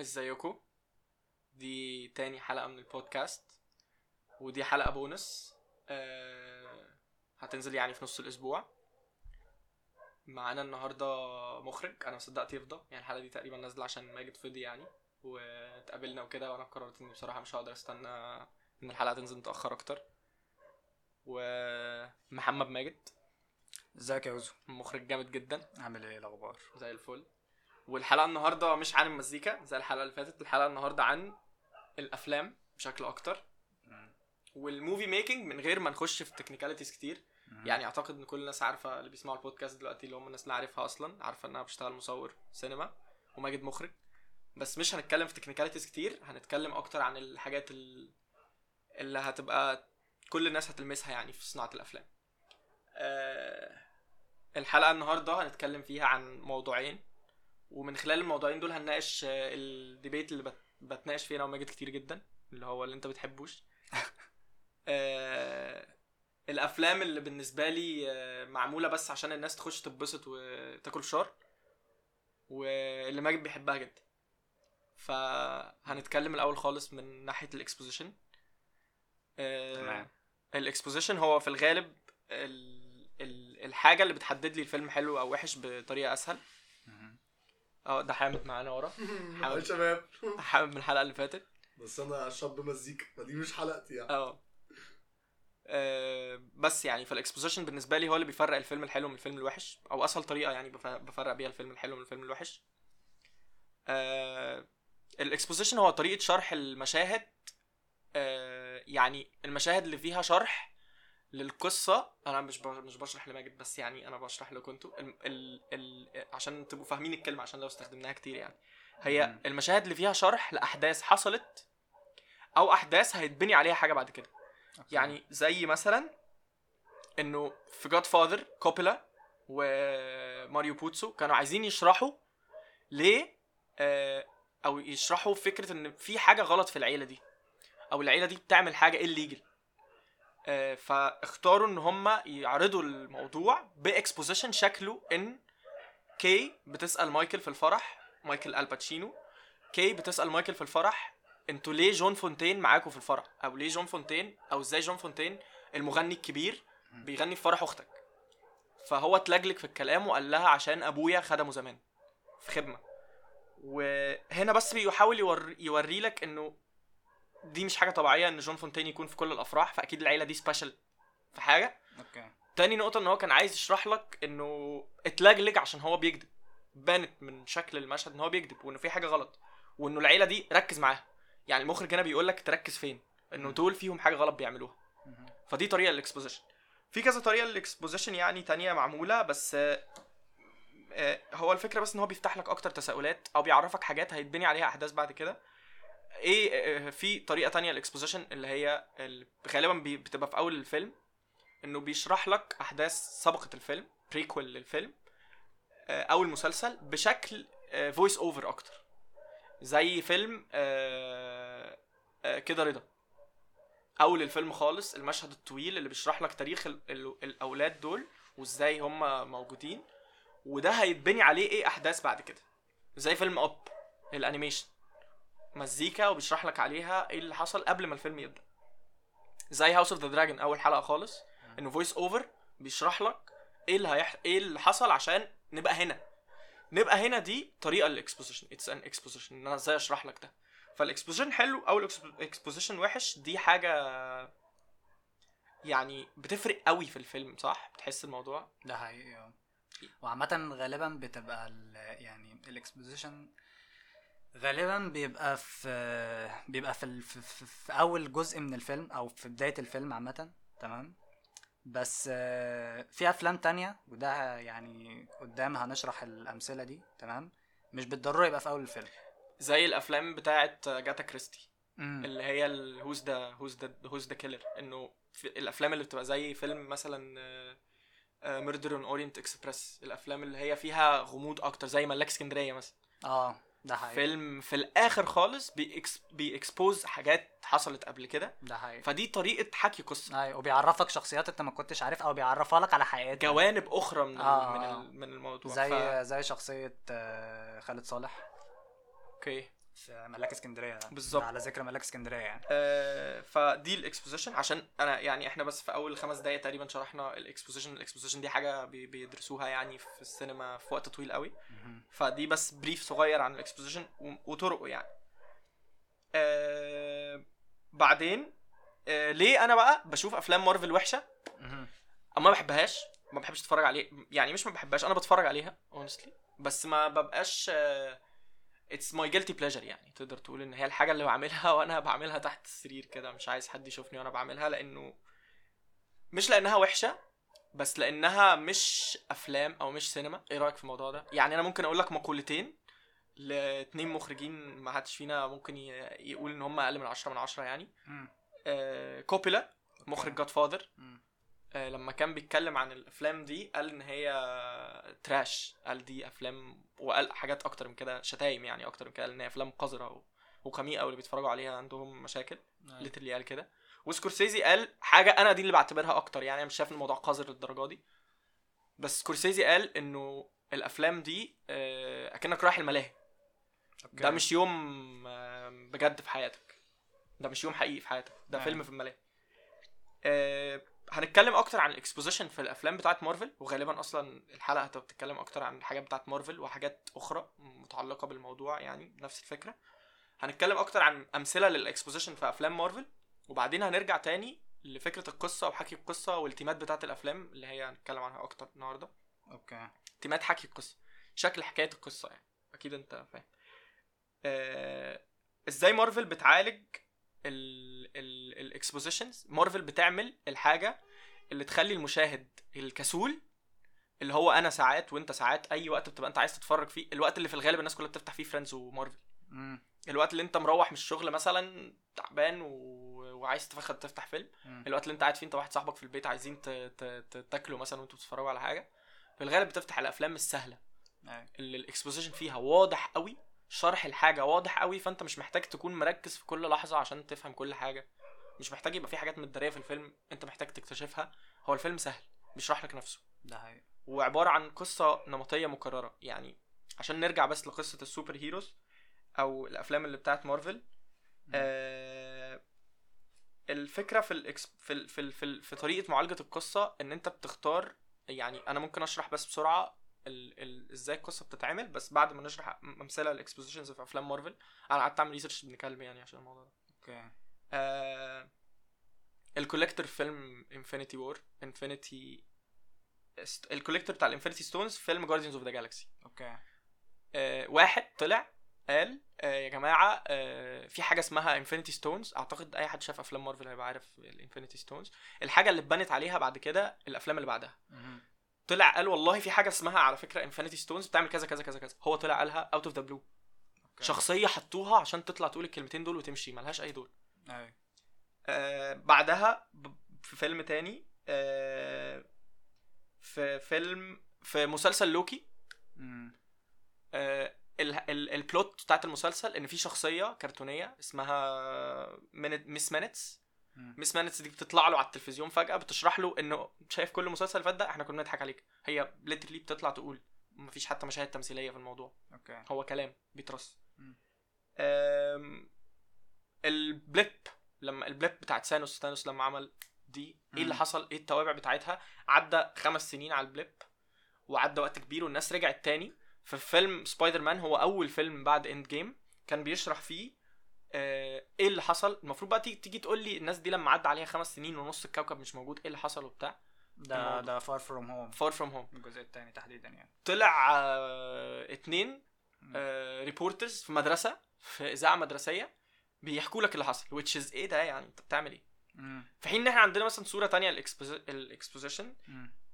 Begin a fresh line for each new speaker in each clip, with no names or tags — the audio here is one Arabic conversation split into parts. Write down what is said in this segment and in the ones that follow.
ازيكم؟ دي تاني حلقة من البودكاست ودي حلقة بونس. آه هتنزل يعني في نص الأسبوع. معانا النهاردة مخرج أنا مصدقت يفضى. يعني الحلقة دي تقريبا نازلة عشان ماجد فضي يعني واتقابلنا وكده وأنا قررت إني بصراحة مش هقدر أستنى إن الحلقة تنزل متأخر أكتر. ومحمد ماجد.
ازيك يا يوزو
مخرج جامد جدا.
عامل إيه الأخبار؟
زي الفل. والحلقة النهارده مش عن المزيكا زي الحلقة اللي فاتت. الحلقة النهارده عن الأفلام بشكل أكتر. وال movie making من غير ما نخش في technicalities كتير. يعني أعتقد إن كل الناس عارفة اللي بيسمعوا البودكاست دلوقتي اللي هم الناس اللي عارفها أصلا عارفة ان أنا بشتغل مصور سينما وماجد مخرج. بس مش هنتكلم في technicalities كتير هنتكلم أكتر عن الحاجات ال- اللي هتبقى كل الناس هتلمسها يعني في صناعة الأفلام. آه، الحلقة النهارده هنتكلم فيها عن موضوعين. ومن خلال الموضوعين دول هنناقش آه، ال debate اللي بت- بتناقش فيه أنا وماجد كتير جدا اللي هو اللي انت بتحبوش آه، الأفلام اللي بالنسبة لي آه، معمولة بس عشان الناس تخش تتبسط وتاكل فشار واللي ماجد بيحبها جدا فهنتكلم الأول خالص من ناحية ال exposition
تمام.
ال exposition هو في الغالب ال- ال- الحاجة اللي بتحدد لي الفيلم حلو أو وحش بطريقة
أسهل.
آه ده حامد معانا ورا.
يا شباب.
حامد من الحلقة اللي فاتت.
بس أنا شاب مزيكا فدي مش حلقتي يعني.
آه. آه، بس يعني فال exposition بالنسبة لي هو اللي بيفرق الفيلم الحلو من الفيلم الوحش أو أسهل طريقة يعني بف- بفرق بيها الفيلم الحلو من الفيلم الوحش. آه ال exposition هو طريقة شرح المشاهد. آه يعني المشاهد اللي فيها شرح للقصة أنا مش مش بشرح لماجد بس يعني أنا بشرح لكم أنتوا ال ال ال عشان تبقوا فاهمين الكلمة عشان لو استخدمناها كتير يعني هي
مم.
المشاهد اللي فيها شرح لأحداث حصلت أو أحداث هيتبني عليها حاجة بعد كده
okay.
يعني زي مثلا إنه في جاد فاذر كوبولا وماريو بوزو كانوا عايزين يشرحوا ليه آه، أو يشرحوا فكرة إن في حاجة غلط في العيلة دي أو العيلة دي بتعمل حاجة illegal فاختاروا إن هم يعرضوا الموضوع ب exposition شكله إن كي بتسأل مايكل في الفرح مايكل آل باتشينو كي بتسأل مايكل في الفرح أنتوا ليه جون فونتين معاكوا في الفرح؟ أو ليه جون فونتين؟ أو إزاي جون فونتين؟ المغني الكبير بيغني في فرح أختك. فهو اتلجلج في الكلام وقال لها عشان أبويا خدمه زمان في خدمة. وهنا بس بيحاول يوري, يوري لك إنه دي مش حاجة طبيعية إن جون فونتين يكون في كل الأفراح فأكيد العيلة دي special في حاجة.
okay.
تاني نقطة إن هو كان عايز يشرح لك إنه اتلجلج عشان هو بيكذب بانت من شكل المشهد إن هو بيكذب وإنه في حاجة غلط وإنه العيلة دي ركز معاها. يعني المخرج هنا بيقول لك تركز فين؟
إنه.
دول فيهم حاجة غلط بيعملوها. فدي طريقة لل exposition في كذا طريقة لل exposition يعني تانية معمولة بس آه، آه، هو الفكرة بس إن هو بيفتح لك أكتر تساؤلات أو بيعرفك حاجات هيتبني عليها أحداث بعد كده. إيه آه، في طريقة تانية لل exposition اللي هي اللي غالبا بتبقى في أول الفيلم إنه بيشرح لك أحداث سبقت الفيلم prequel للفيلم آه، أو المسلسل بشكل voice over أكتر. زي فيلم كده رضا. أول الفيلم خالص المشهد الطويل اللي بيشرح لك تاريخ ال- ال- الأولاد دول وإزاي هم موجودين وده هيتبني عليه إيه أحداث بعد كده. زي فيلم Up ال animation. مزيكا وبيشرح لك عليها إيه اللي حصل قبل ما الفيلم يبدأ. زي House of the Dragon أول حلقة خالص إنه voice over بيشرح لك إيه اللي هيح... إيه اللي حصل عشان نبقى هنا. نبقى هنا دي طريقة لل exposition it's an exposition إن أنا إزاي أشرح لك ده. فال exposition حلو أو ال exposition وحش دي حاجة يعني بتفرق قوي في الفيلم صح؟ بتحس الموضوع؟
ده حقيقي آه. وعامة غالبا بتبقى ال يعني ال exposition غالبا بيبقى في بيبقى في, ال- في, في, في أول جزء من الفيلم أو في بداية الفيلم عامة تمام؟ بس في أفلام تانية وده يعني قدام هنشرح الأمثلة دي تمام؟ مش بالضرورة يبقى في أول الفيلم.
زي الأفلام بتاعت أجاثا كريستي
مم.
اللي هي ال who's the who's the who's the killer إنه الأفلام اللي بتبقى زي فيلم مثلا Murder on Orient Express الأفلام اللي هي فيها غموض أكتر زي ملاك اسكندرية مثلا.
آه. ده حقيقي.
فيلم في الآخر خالص بي ex- بي expose حاجات حصلت قبل كده.
ده حقيقي.
فدي طريقة حكي قصة.
أيوه وبيعرفك شخصيات انت ما كنتش عارف أو بيعرفها لك على حياتك.
جوانب أخرى من
آه،
من
آه.
ال- من الموضوع.
زي
ف...
زي شخصية آه، خالد صالح.
okay.
في ملاك اسكندرية
بالظبط.
على ذكر ملاك اسكندرية يعني.
آه، فدي ال exposition عشان أنا يعني إحنا بس في أول خمس دقايق تقريبا شرحنا ال exposition ال exposition دي حاجة بي- بيدرسوها يعني في السينما في وقت طويل قوي. فدي بس brief صغير عن ال exposition وطرقه يعني. آه بعدين آه ليه أنا بقى بشوف أفلام مارفل
وحشة.
أو ما بحبهاش. ما بحبش أتفرج عليه. يعني مش ما بحبهاش أنا بتفرج عليها honestly. بس ما ببقاش it's my guilty pleasure يعني. تقدر تقول إن هي الحاجة اللي بعملها وأنا بعملها تحت السرير كده. مش عايز حد يشوفني وأنا بعملها لأنه مش لأنها وحشة بس لأنها مش أفلام أو مش سينما. إيه رأيك في الموضوع ده؟ يعني أنا ممكن أقول لك مقولتين لاتنين مخرجين ما حدش فينا ممكن يقول إن هم أقل من 10 من 10 يعني. آه كوبولا مخرج Godfather لما كان بيتكلم عن الأفلام دي قال إن هي trash قال دي أفلام وقال حاجات أكتر من كده شتايم يعني أكتر من كده قال إن هي أفلام قذرة و- وخميئه واللي بيتفرجوا عليها عندهم مشاكل. literally قال كده. وسكورسيزي قال حاجة أنا دي اللي بعتبرها أكتر يعني أنا مش شايف الموضوع قذر للدرجة دي. بس سكورسيزي قال إنه الأفلام دي آه، أكنك رايح الملاهي.
okay.
ده مش يوم آه، بجد في حياتك. ده مش يوم حقيقي في حياتك. ده
أيوة.
فيلم في الملاهي. آه، هنتكلم أكتر عن ال exposition في الأفلام بتاعت مارفل وغالبا أصلا الحلقة هتبقى بتتكلم أكتر عن الحاجات بتاعت مارفل وحاجات أخرى متعلقة بالموضوع يعني نفس الفكرة. هنتكلم أكتر عن أمثلة لل exposition في أفلام مارفل وبعدين هنرجع تاني لفكرة القصة وحكي القصة والتيمات بتاعت الأفلام اللي هي هنتكلم عنها أكتر النهارده.
okay.
تيمات حكي القصة شكل حكاية القصة يعني أكيد أنت فاهم. آه، إزاي مارفل بتعالج ال expositions Marvel بتعمل الحاجة اللي تخلي المشاهد الكسول اللي هو أنا ساعات وأنت ساعات أي وقت بتبقى أنت عايز تتفرج فيه الوقت اللي في الغالب الناس كلها بتفتح فيه Friends و Marvel
مم.
الوقت اللي أنت مروح من الشغل مثلا تعبان و... وعايز تفصل تفتح فيلم
مم.
الوقت اللي أنت قاعد فيه أنت واحد صاحبك في البيت عايزين ت... ت... تاكلوا مثلا وأنتوا بتتفرجوا على حاجة في الغالب بتفتح الأفلام السهلة
أيوة.
اللي ال exposition فيها واضح قوي شرح الحاجة واضح قوي فأنت مش محتاج تكون مركز في كل لحظة عشان تفهم كل حاجة. مش محتاج يبقى في حاجات متدارية في الفيلم أنت محتاج تكتشفها. هو الفيلم سهل بيشرح لك نفسه.
ده حقيقي.
وعبارة عن قصة نمطية مكررة يعني عشان نرجع بس لقصة ال super heroes أو الأفلام اللي بتاعت مارفل آه الفكرة في ال ex في ال في ال في, ال في طريقة معالجة القصة إن أنت بتختار يعني أنا ممكن أشرح بس بسرعة إزاي القصة بتتعمل بس بعد ما نشرح أمثلة ال expositions في أفلام مارفل أنا قعدت أعمل research بنتكلم يعني عشان الموضوع ده.
okay.
آه ال Collector فيلم Infinity War Infinity ال Collector بتاع ال infinity stones فيلم Guardians of the Galaxy
okay.
آه، واحد طلع قال آه، يا جماعة آه، في حاجة اسمها infinity stones أعتقد أي حد شاف أفلام مارفل هيبقى عارف ال infinity stones الحاجة اللي اتبنت عليها بعد كده الأفلام اللي بعدها. طلع قال والله في حاجة اسمها على فكرة infinity stones بتعمل كذا كذا كذا كذا. هو طلع قالها out of the
blue.
شخصية حطوها عشان تطلع تقول الكلمتين دول وتمشي ملهاش أي دور.
أيوه.
آه بعدها في فيلم تاني آه في فيلم في مسلسل لوكي. آه ال ال ال plot بتاعت المسلسل إن في شخصية كرتونية اسمها mint Miss Minutes
مم.
Miss Minutes دي بتطلع له على التلفزيون فجأة بتشرح له إنه شايف كل مسلسل فات ده إحنا كنا بنضحك عليك. هي literally بتطلع تقول مفيش حتى مشاهد تمثيلية في الموضوع.
okay.
هو كلام بيترص ال blip لما ال blip بتاعت Thanos Thanos لما عمل دي إيه اللي. حصل؟ إيه التوابع بتاعتها؟ عدى خمس سنين على ال blip وعدى وقت كبير والناس رجعت تاني. في فيلم سبايدر مان هو أول فيلم بعد Endgame كان بيشرح فيه إيه اللي حصل؟ المفروض بقى تيجي, تيجي تقول لي الناس دي لما عدى عليها خمس سنين ونص الكوكب مش موجود إيه اللي حصل وبتاع؟
ده
الموضوع.
ده Far From Home
Far From Home
الجزء الثاني تحديدا يعني.
طلع آه اتنين آه reporters في مدرسة في إذاعة مدرسية بيحكوا لك اللي حصل which is إيه ده يعني؟ أنت بتعمل
إيه.
في حين إن إحنا عندنا مثلا صورة تانية ال
exposition.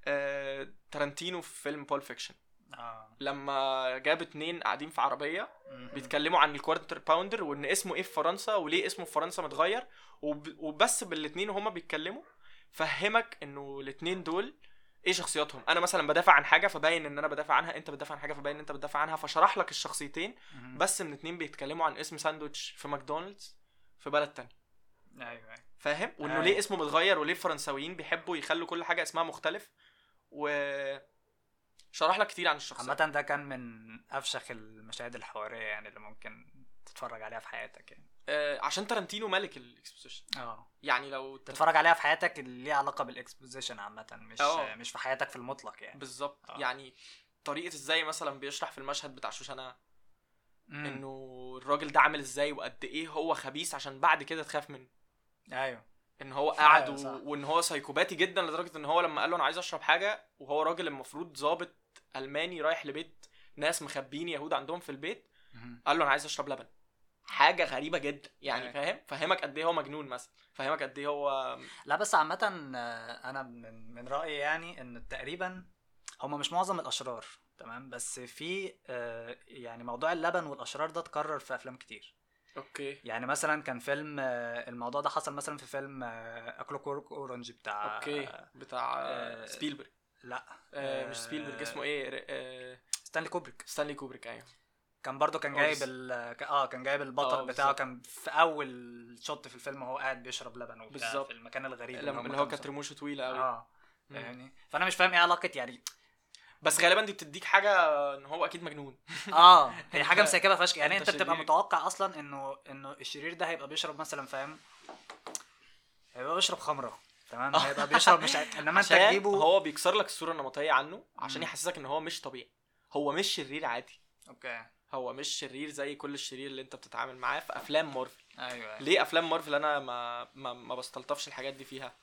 آه تارانتينو في فيلم Pulp Fiction
آه
لما جاب اتنين قاعدين في
عربية.
بيتكلموا عن ال quarter pounder وإن اسمه إيه في فرنسا وليه اسمه في فرنسا متغير وب... وبس بالاتنين وهما بيتكلموا فهمك إنه الاتنين دول إيه شخصياتهم أنا مثلا بدافع عن حاجة فباين إن أنا بدافع عنها أنت بتدافع عن حاجة فباين إن أنت بتدافع عنها فشرح لك الشخصيتين. بس من اتنين بيتكلموا عن اسم ساندوتش في ماكدونالدز في بلد تاني
أيوه أيوه
فاهم وإنه
أيوة.
ليه اسمه متغير وليه الفرنساويين بيحبوا يخلوا كل حاجة اسمها مختلف و شرح لك كتير عن الشخصية.
عامة ده كان من أفشخ المشاهد الحوارية يعني اللي ممكن تتفرج عليها في حياتك يعني.
آه عشان تارانتينو ملك ال
exposition. آه.
يعني لو تت-
تتفرج عليها في حياتك اللي ليها علاقة بال exposition عامة مش
آه.
مش في حياتك في المطلق يعني.
بالظبط.
آه.
يعني طريقة إزاي مثلا بيشرح في المشهد بتاع
شوشانة.
إنه الراجل ده عامل إزاي وقد إيه هو خبيث عشان بعد كده تخاف منه.
أيوه.
إن هو قاعد
أيوة
و... وإن هو سايكوباتي جدا لدرجة إن هو لما قال له أنا عايز أشرب حاجة وهو راجل المفروض ظابط ألماني رايح لبيت ناس مخبيين يهود عندهم في البيت. قال له أنا عايز أشرب لبن. حاجة غريبة جدا يعني
أيوة.
فاهم؟ فهمك قد إيه هو مجنون مثلا فهمك قد إيه هو
لا بس عامة آه، أنا من من رأيي يعني إن تقريبا هما مش معظم الأشرار تمام؟ بس في آه، يعني موضوع اللبن والأشرار ده اتكرر في أفلام كتير.
okay.
يعني مثلا كان فيلم آه، الموضوع ده حصل مثلا في فيلم A Clockwork Orange بتاع
okay. بتاع سبيلبرج
لا.
آه، مش
آه،
سبيلبرج اسمه إيه؟ آه،
ستانلي كوبريك
ستانلي كوبريك أيوه.
كان برضو كان. جايب ال آه كان جايب
آه،
البطل بتاعه
بالظبط.
كان في أول shot في الفيلم وهو قاعد بيشرب لبن وبتاع. في المكان الغريب
اللي هو كانت رموشه طويلة قوي آه.
فاهمني؟ فأنا مش فاهم إيه علاقة يعني.
بس غالبا دي بتديك حاجة إن هو أكيد مجنون.
آه هي
حاجة
مسيكبة فشخ. يعني
أنت
بتبقى. متوقع أصلا إنه إنه الشرير ده هيبقى بيشرب مثلا فاهم؟ هيبقى بيشرب خمرة. تمام؟ هيبقى بيشرب مش إنما
أنت
تجيبه
هو بيكسر لك الصورة النمطيه عنه عشان. يحسسك إن هو مش طبيعي. هو مش شرير عادي.
okay.
هو مش شرير زي كل الشرير اللي أنت بتتعامل معاه في أفلام مارفل.
أيوه أيوه.
ليه أفلام مارفل أنا ما ما, ما بستلطفش الحاجات دي فيها.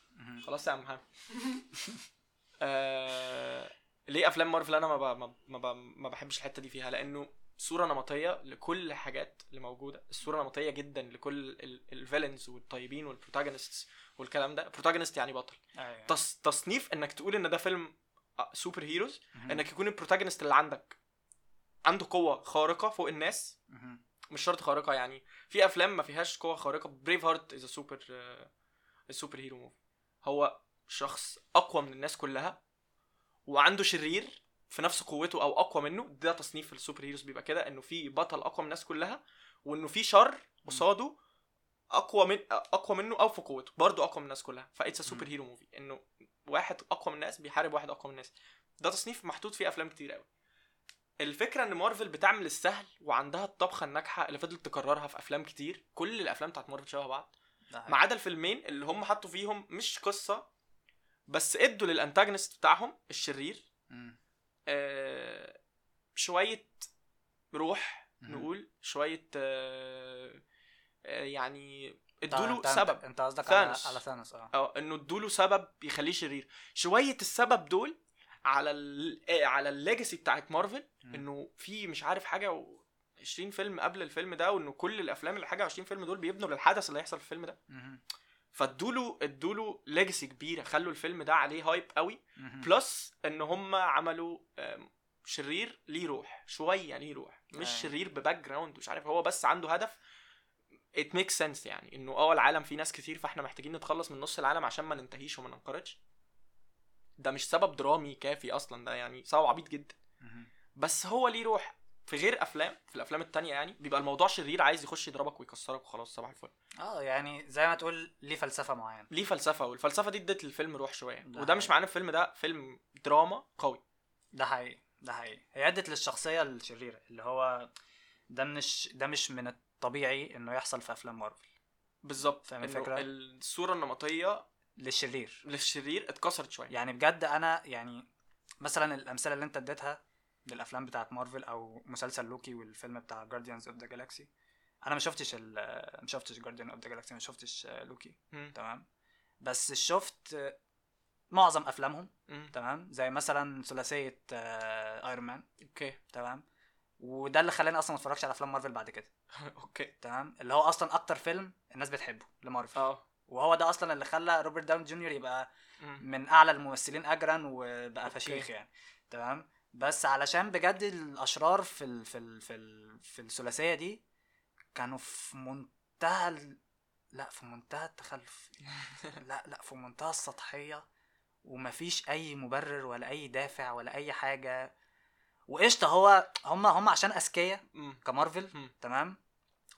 خلاص يا عم محمد آه... ليه أفلام مارفل أنا ما ب... ما, ما, ب... ما بحبش الحتة دي فيها؟ لأنه صورة نمطية لكل الحاجات اللي موجودة الصورة نمطية جدا لكل ال villains والطيبين وال protagonists والكلام ده. protagonist يعني بطل.
أيوه.
تص... تصنيف إنك تقول إن ده فيلم super heroes
مهم.
إنك يكون ال protagonist اللي عندك. عنده قوة خارقة فوق الناس.
مهم.
مش شرط خارقة يعني. في أفلام ما فيهاش قوة خارقة. Braveheart is super super hero movie هو شخص أقوى من الناس كلها وعنده شرير. في نفس قوته أو أقوى منه ده تصنيف ال super heroes بيبقى كده إنه في بطل أقوى من الناس كلها وإنه في شر قصاده أقوى من أقوى منه أو في قوته برضه أقوى من الناس كلها. فا it's
super.
hero movie إنه واحد أقوى من الناس بيحارب واحد أقوى من الناس. ده تصنيف محطوط فيه أفلام كتير قوي الفكرة إن مارفل بتعمل السهل وعندها الطبخة الناجحة اللي فضلت تكررها في أفلام كتير كل الأفلام بتاعت مارفل شبه بعض. ما عدا الفيلمين اللي هم حطوا فيهم مش قصة بس ادوا لل antagonist بتاعهم الشرير. آه شوية روح. نقول شوية آه آه يعني
انت-
ادوا له
انت-
سبب
انت قصدك على
ثانوس.
على ثانوس آه
آه انه ادوا له سبب يخليه شرير شوية السبب دول على ال... على ال legacy بتاعت مارفل. انه في مش عارف حاجة و 20 فيلم قبل الفيلم ده وانه كل الأفلام اللي حاجة 20 فيلم دول بيبنوا للحدث اللي هيحصل في الفيلم ده. فادوا له ادوا له legacy كبيرة خلوا الفيلم ده عليه hype قوي. plus إن هم عملوا شرير ليه روح شوية ليه روح مش
أيوة.
شرير ب background مش عارف هو بس عنده هدف it makes sense يعني إنه آه العالم فيه ناس كتير فإحنا محتاجين نتخلص من نص العالم عشان ما ننتهيش وما ننقرضش ده مش سبب درامي كافي أصلا ده يعني سبب عبيط جدا. بس هو ليه روح في غير أفلام في الأفلام التانية يعني بيبقى الموضوع شرير عايز يخش يضربك ويكسرك وخلاص صباح الفل.
آه يعني زي ما تقول ليه فلسفة معينة.
ليه فلسفة والفلسفة دي ادت للفيلم روح شوية.
ده
وده مش
حقيقي.
معناه الفيلم ده فيلم دراما قوي.
ده حقيقي ده حقيقي. هي ادت للشخصية الشريرة اللي هو ده مش ده مش من الطبيعي إنه يحصل في أفلام مارفل.
بالظبط.
فاهم
إنه
الفكرة؟
الصورة النمطية
للشرير.
للشرير اتكسرت شوية.
يعني بجد أنا يعني مثلا الأمثلة اللي أنت اديتها للأفلام بتاعت مارفل أو مسلسل لوكي والفيلم بتاع Guardians of the Galaxy أنا ما شفتش ال ما شفتش Guardians of the Galaxy ما شفتش آه، لوكي. تمام؟ بس شفت آه، معظم
أفلامهم.
تمام؟ زي مثلا ثلاثية Iron Man
okay.
تمام؟ وده اللي خلاني أصلا ما اتفرجش على أفلام مارفل بعد كده.
okay.
تمام؟ اللي هو أصلا أكتر فيلم الناس بتحبه لمارفل.
آه.
وهو ده أصلا اللي خلى روبرت داون جونيور يبقى. من أعلى الممثلين اجرا وبقى. فشيخ يعني. تمام؟ بس علشان بجد الأشرار في ال في ال في ال في الثلاثية دي كانوا في منتهى ال... لا في منتهى التخلف لا لا في منتهى السطحية ومفيش أي مبرر ولا أي دافع ولا أي حاجة وقشطة هو هم هم عشان
أذكياء.
كمارفل. تمام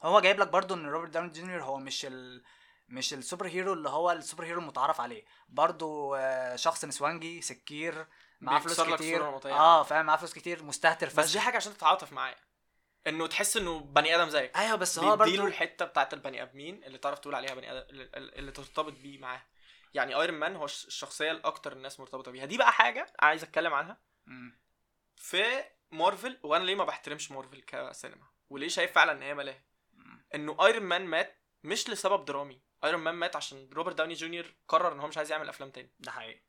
هو جايب لك برضو إن روبرت داوني جونيور هو مش ال مش ال super hero اللي هو ال super hero المتعارف عليه برضو آه، شخص نسوانجي سكير معاه فلوس كتير. آه فاهم معاه فلوس كتير مستهتر
بس دي حاجة عشان تتعاطف معايا. انه تحس انه بني آدم زيك.
أيوه بس هو
بيديله
برضه
الحتة بتاعت البني آدمين اللي تعرف تقول عليها بني آدم اللي, ترتبط بيه معاه يعني Iron Man هو الش- الشخصية الأكتر الناس مرتبطة بيها. دي بقى حاجة عايز أتكلم عنها.
مم.
في مارفل وأنا ليه ما بحترمش مارفل كسينما؟ وليه شايف فعلا إن هي ملاهي. إنه Iron Man مات مش لسبب درامي. Iron Man مات عشان روبرت داوني جونيور قرر إن هو مش عايز يعمل أفلام تاني.
ده حقيقي.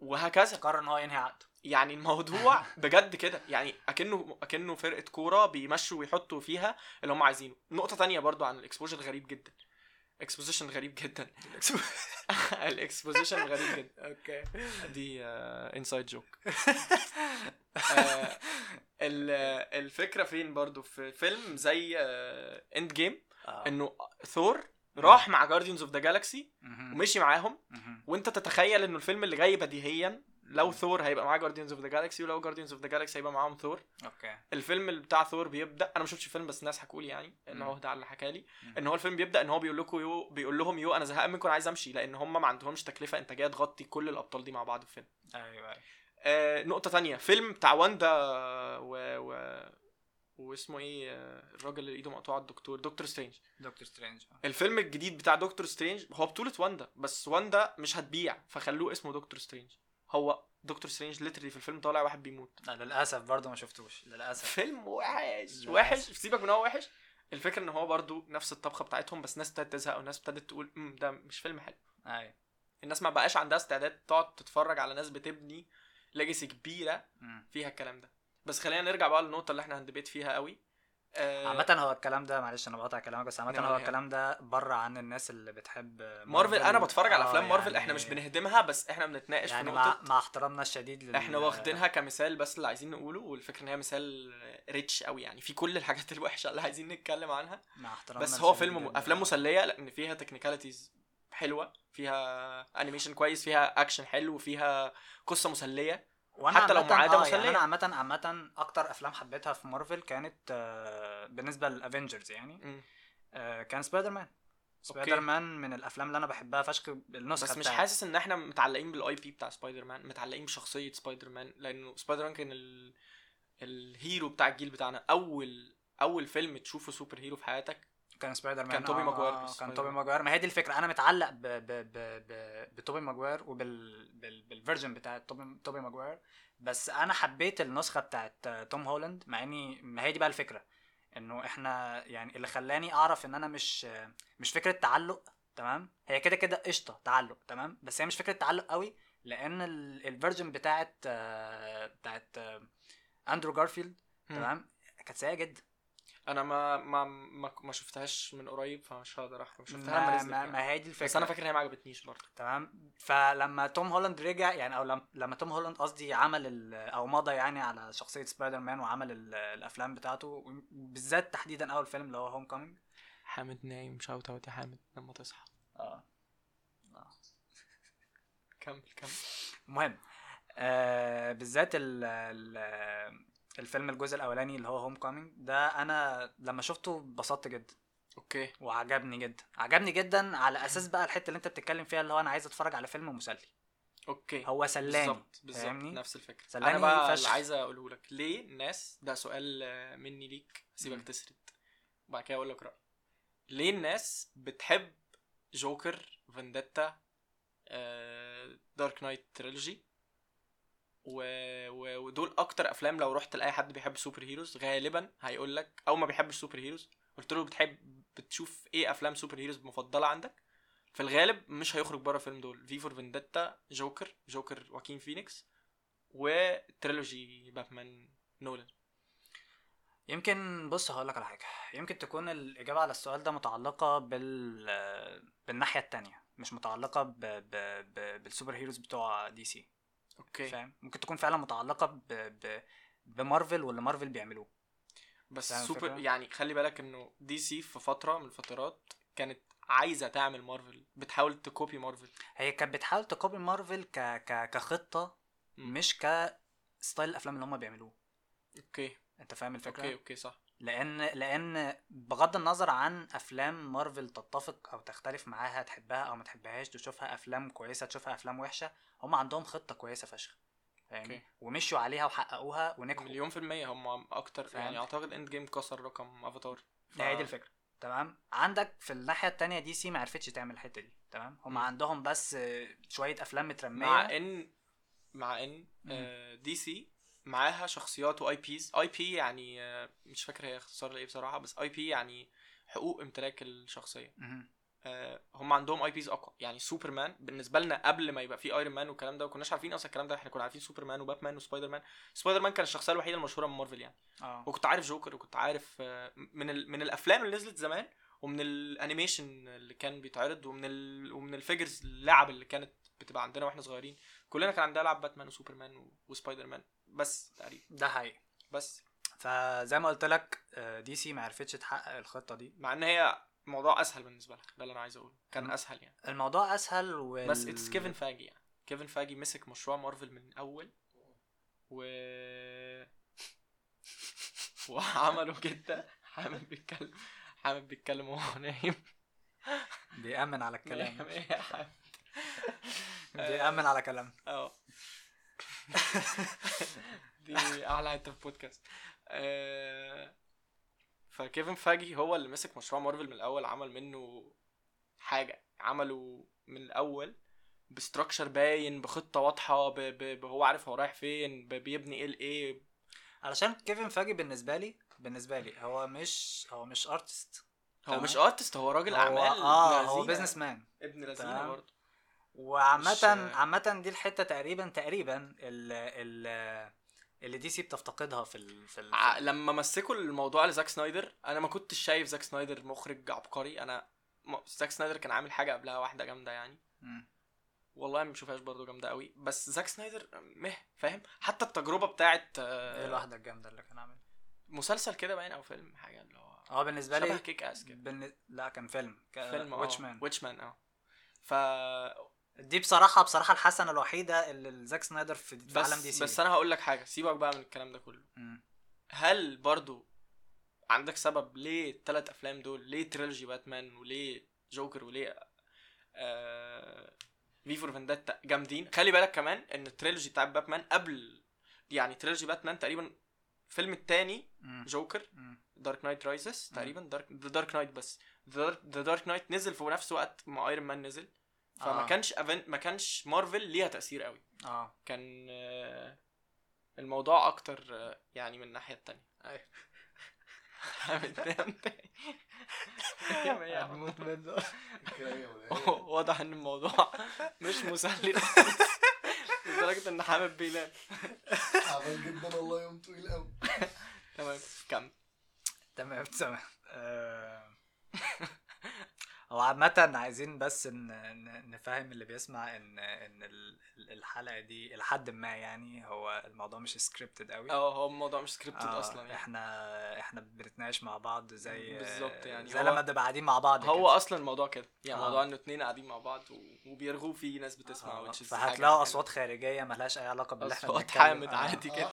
وهكذا
قرر إن هو ينهي عقده.
يعني الموضوع بجد كده. يعني أكنه أكنه فرقة كورة بيمشوا ويحطوا فيها اللي هم عايزينه. نقطة تانية برضو عن ال exposure غريب جدا. exposition غريب جدا. ال exposition غريب جدا.
okay.
دي inside joke الفكرة فين برضو في فيلم زي Endgame إنه ثور راح مع Guardians of the Galaxy ومشي معاهم. وانت تتخيل إنه الفيلم اللي جاي بديهيا لو ثور هيبقى معاه Guardians of the Galaxy ولو Guardians of the Galaxy هيبقى معاهم ثور.
okay.
الفيلم بتاع ثور بيبدأ أنا ما شفتش الفيلم بس الناس حكوا لي يعني إن هو ده اللي حكى لي. إن هو الفيلم بيبدأ إن هو بيقول لكم yo بيقول لهم yo أنا زهقان منكم عايز أمشي لأن هم ما عندهمش تكلفة إنتاجية تغطي كل الأبطال دي مع بعض في فيلم
أيوه أيوه.
آه نقطة تانية فيلم بتاع واندا و, و... واسمه إيه آه، الراجل اللي ايده مقطوعة الدكتور Doctor Strange.
Doctor Strange
الفيلم الجديد بتاع Doctor Strange هو بطولة واندا بس واندا مش هتبيع فخلوه اسمه Doctor Strange. هو Doctor Strange literally في الفيلم طالع واحد بيموت.
لا للأسف برضه ما شفتوش للأسف.
فيلم وحش. وحش. سيبك من هو وحش. الفكرة إن هو برضو نفس الطبخة بتاعتهم بس ناس ابتدت تزهق وناس ابتدت تقول امم ده مش فيلم حلو.
أيوه.
الناس ما بقاش عندها استعداد تقعد تتفرج على ناس بتبني ليجاسي
كبيرة.
فيها الكلام ده. بس خلينا نرجع بقى للنقطة اللي إحنا هندبيت فيها قوي. آه،
عامة هو الكلام ده معلش أنا بقطع كلامك بس عامة
نعم،
هو
يعني.
الكلام ده بره عن الناس اللي بتحب
مارفل أنا بتفرج على
آه،
أفلام مارفل
يعني-
إحنا مش بنهدمها بس إحنا بنتناقش
يعني
في
مع,
نقطة
مع احترامنا الشديد لل...
إحنا واخدينها كمثال بس اللي عايزين نقوله والفكرة إن هي مثال ريتش قوي يعني في كل الحاجات الوحشة اللي عايزين نتكلم عنها.
مع احترامنا
بس هو فيلم
لل-
أفلام مسلية لأن فيها technicalities حلوة فيها animation كويس فيها اكشن حلو فيها قصة مسلية.
وأنا
حتى لو معادة
آه،
مسلية.
يعني أنا عامة عامة أكتر أفلام حبيتها في مارفل كانت آه، بالنسبة لل Avengers
يعني.
آه، كان Spider-Man
Spider.
Man من الأفلام اللي أنا بحبها فشخ النسخة
بس مش
بتاعت-
حاسس إن إحنا متعلقين بال IP بتاع سبايدر مان متعلقين بشخصية سبايدر مان لأنه سبايدر مان كان ال... ال hero بتاع الجيل بتاعنا أول أول فيلم تشوفه super hero في حياتك
كان سبايدر مان.
كان توبي
آه،
ماجواير
آه، كان توبي. ماجواير ما هي دي الفكرة. أنا متعلق ب ب ب ب بتوبي ماجواير وبال بال بال version بتاع توبي توبي ماجواير بس أنا حبيت النسخة بتاعت آه، توم هولاند مع إني ما هي دي بقى الفكرة. إنه إحنا يعني اللي خلاني أعرف إن أنا مش آه، مش فكرة تعلق تمام؟ هي كده كده قشطة تعلق تمام؟ بس هي مش فكرة تعلق قوي لأن ال- ال version بتاعت بتاعت أندرو جارفيلد. تمام؟ كانت سيئة جدا.
أنا ما ما ما, ما شفتهاش من قريب فمش هقدر أحكم. شفتها لما
ما,
نزلت
ما,
يعني.
ما هي دي الفكرة.
بس أنا فاكر إن هي ما عجبتنيش برضه.
تمام. فلما توم هولاند رجع يعني أو لما, لما توم هولاند قصدي عمل ال- أو مضى يعني على شخصية سبايدر مان وعمل ال- الأفلام بتاعته بالذات تحديدا أول فيلم اللي هو هوم كومينج
حامد نايم shout out يا حامد لما تصحى.
آه.
كمل كمل.
المهم آه بالذات ال ال الفيلم الجزء الأولاني اللي هو هوم كومينج ده أنا لما شفته اتبسطت جدا.
okay.
وعجبني جدا. عجبني جدا على أساس بقى الحتة اللي أنت بتتكلم فيها اللي هو أنا عايز أتفرج على فيلم مسلي.
okay.
هو سلاني
بالظبط بالظبط.
فاهمني؟
نفس الفكرة.
سلاني
أنا بقى
فشخ.
اللي عايز أقوله لك ليه الناس ده سؤال آه، مني ليك سيبك. تسرد. وبعد كده أقول لك رأيي. ليه الناس بتحب جوكر فنديتا دارك نايت trilogy؟ و... و... ودول أكتر أفلام لو رحت لأي حد بيحب super heroes غالبا هيقول لك أو ما بيحبش super heroes قلت له بتحب بتشوف إيه أفلام super heroes مفضلة عندك؟ في الغالب مش هيخرج بره الفيلم دول في فور فينديتا جوكر جوكر واكين فينيكس و trilogy باتمان نولان.
يمكن بص هقول لك على حاجة يمكن تكون الإجابة على السؤال ده متعلقة بال بالناحية التانية مش متعلقة ب... ب... ب... بال super heroes بتوع دي سي.
okay.
فاهم؟ ممكن تكون فعلا متعلقة ب... ب... بمارفل واللي مارفل بيعملوه.
بس سوبر
الفكرة؟
يعني خلي بالك انه دي سي في فترة من الفترات كانت عايزة تعمل مارفل بتحاول copy مارفل.
هي كانت بتحاول تكوبي مارفل ك... ك... كخطة
مم.
مش ك style الأفلام اللي هم بيعملوه.
okay.
أنت فاهم الفكرة؟
okay okay صح.
لأن لأن بغض النظر عن أفلام مارفل تتفق أو تختلف معاها تحبها أو ما تحبهاش تشوفها أفلام كويسة تشوفها أفلام وحشة هم عندهم خطة كويسة فشخ فاهمني. ومشوا عليها وحققوها ونجحوا
مليون في المية هم أكتر
فاهم؟
يعني أعتقد إند جيم كسر رقم أفاتار ف-
هي دي الفكرة تمام عندك في الناحية التانية دي سي ما عرفتش تعمل الحتة دي تمام هم
مم.
عندهم بس شوية أفلام مترمية
مع إن مع إن
مم.
آه، دي سي معاها شخصيات و IPs IP يعني مش فاكر هي اختصار لايه بصراحة بس IP يعني حقوق امتلاك
الشخصية.
آه، هم عندهم IPs أقوى. يعني سوبرمان بالنسبة لنا قبل ما يبقى في ايرون مان والكلام ده ما كناش عارفين أصلا الكلام ده إحنا كنا عارفين سوبرمان وباتمان وسبايدر مان سبايدر مان كان الشخصية الوحيدة المشهورة من مارفل يعني.
آه.
وكنت عارف جوكر وكنت عارف آه، من ال... من الأفلام اللي نزلت زمان ومن ال animation اللي كان بيتعرض ومن ال... ومن ال figures اللعب اللي كانت بتبقى عندنا وإحنا صغيرين. كلنا كان عندنا لعب باتمان وسوبرمان و... وسبايدر مان بس تقريبا.
ده حقيقي.
بس.
فزي ما قلت لك آه، دي سي ما عرفتش تحقق الخطة دي.
مع إن هي موضوع أسهل بالنسبة لك ده اللي أنا عايز أقوله. كان. أسهل يعني.
الموضوع أسهل وال...
بس it's كيفن فاجي يعني. كيفن فاجي مسك مشروع مارفل من الأول و وعمله جدا. حامد بيتكلم حامد بيتكلم وهو نايم.
بيأمن على الكلام.
إيه يا حامد
بيأمن على كلام.
أه. دي أعلى حتة في بودكاست آه، فكيفن فاجي هو اللي مسك مشروع مارفل من الأول عمل منه حاجة عمله من الأول بستراكشر باين بخطة واضحة ب... ب... ب... هو عارف هو رايح فين ب... بيبني إيه لايه
علشان كيفن فاجي بالنسبة لي بالنسبة لي هو مش هو مش artist
هو. مش artist هو راجل
أعمال
آه
هو. businessman
ابن
لذينة.
برضه
وعامة عامة دي الحتة تقريبا تقريبا ال ال اللي دي سي بتفتقدها في ال في ال
ع- لما مسكوا الموضوع لزاك سنايدر أنا ما كنتش شايف زاك سنايدر مخرج عبقري. أنا م- زاك سنايدر كان عامل حاجة قبلها واحدة جامدة يعني.
مم.
والله ما بشوفهاش برضه جامدة قوي بس زاك سنايدر مه فاهم؟ حتى التجربة بتاعت
إيه الواحدة الجامدة اللي كان عامل
مسلسل كده باين أو فيلم حاجة اللي هو
آه بالنسبة
شبه
لي
كيك اس كده.
لا كان فيلم ك...
فيلم
ويتش مان
ويتش مان آه. ف
دي بصراحة بصراحة الحسنة الوحيدة اللي زاك سنايدر في, في عالم دي سي
بس أنا هقول لك حاجة سيبك بقى من الكلام ده كله
مم.
هل برضو عندك سبب ليه التلات أفلام دول ليه تريلوجي باتمان وليه جوكر وليه آه في فور جامدين خلي بالك كمان إن ال trilogy بتاع باتمان قبل يعني trilogy باتمان تقريبا الفيلم التاني
مم.
جوكر. دارك نايت رايزز
مم.
تقريبا دارك ذا دارك نايت بس ذا دارك نايت نزل في نفس وقت ما ايرون مان نزل فما
آه.
كانش أفن... ما كانش مارفل ليها تأثير قوي.
آه.
كان آه، الموضوع أكتر آه، يعني من الناحية التانية. أيوه. عم؟ واضح إن الموضوع مش مسلي. خالص. لدرجة إن حامد بينام.
تعبان جدا والله يوم طويل قوي
تمام كمل.
تمام تمام. آه، هو عامة عايزين بس نفهم اللي بيسمع إن إن ال- ال- الحلقة دي إلى حد ما يعني هو الموضوع مش scripted قوي
آه هو الموضوع مش scripted
آه،
أصلا يعني
إحنا إحنا بنتناقش مع بعض زي
بالظبط يعني
زي لما بنبقى قاعدين مع بعض
هو
كده.
أصلا الموضوع كده يعني
آه.
موضوع إنه اتنين قاعدين مع بعض وبيرغوا فيه ناس بتسمع
آه، فهتلاقوا. أصوات خارجية ملهاش أي علاقة باللي
إحنا
أصوات.
حامد
آه.
عادي كده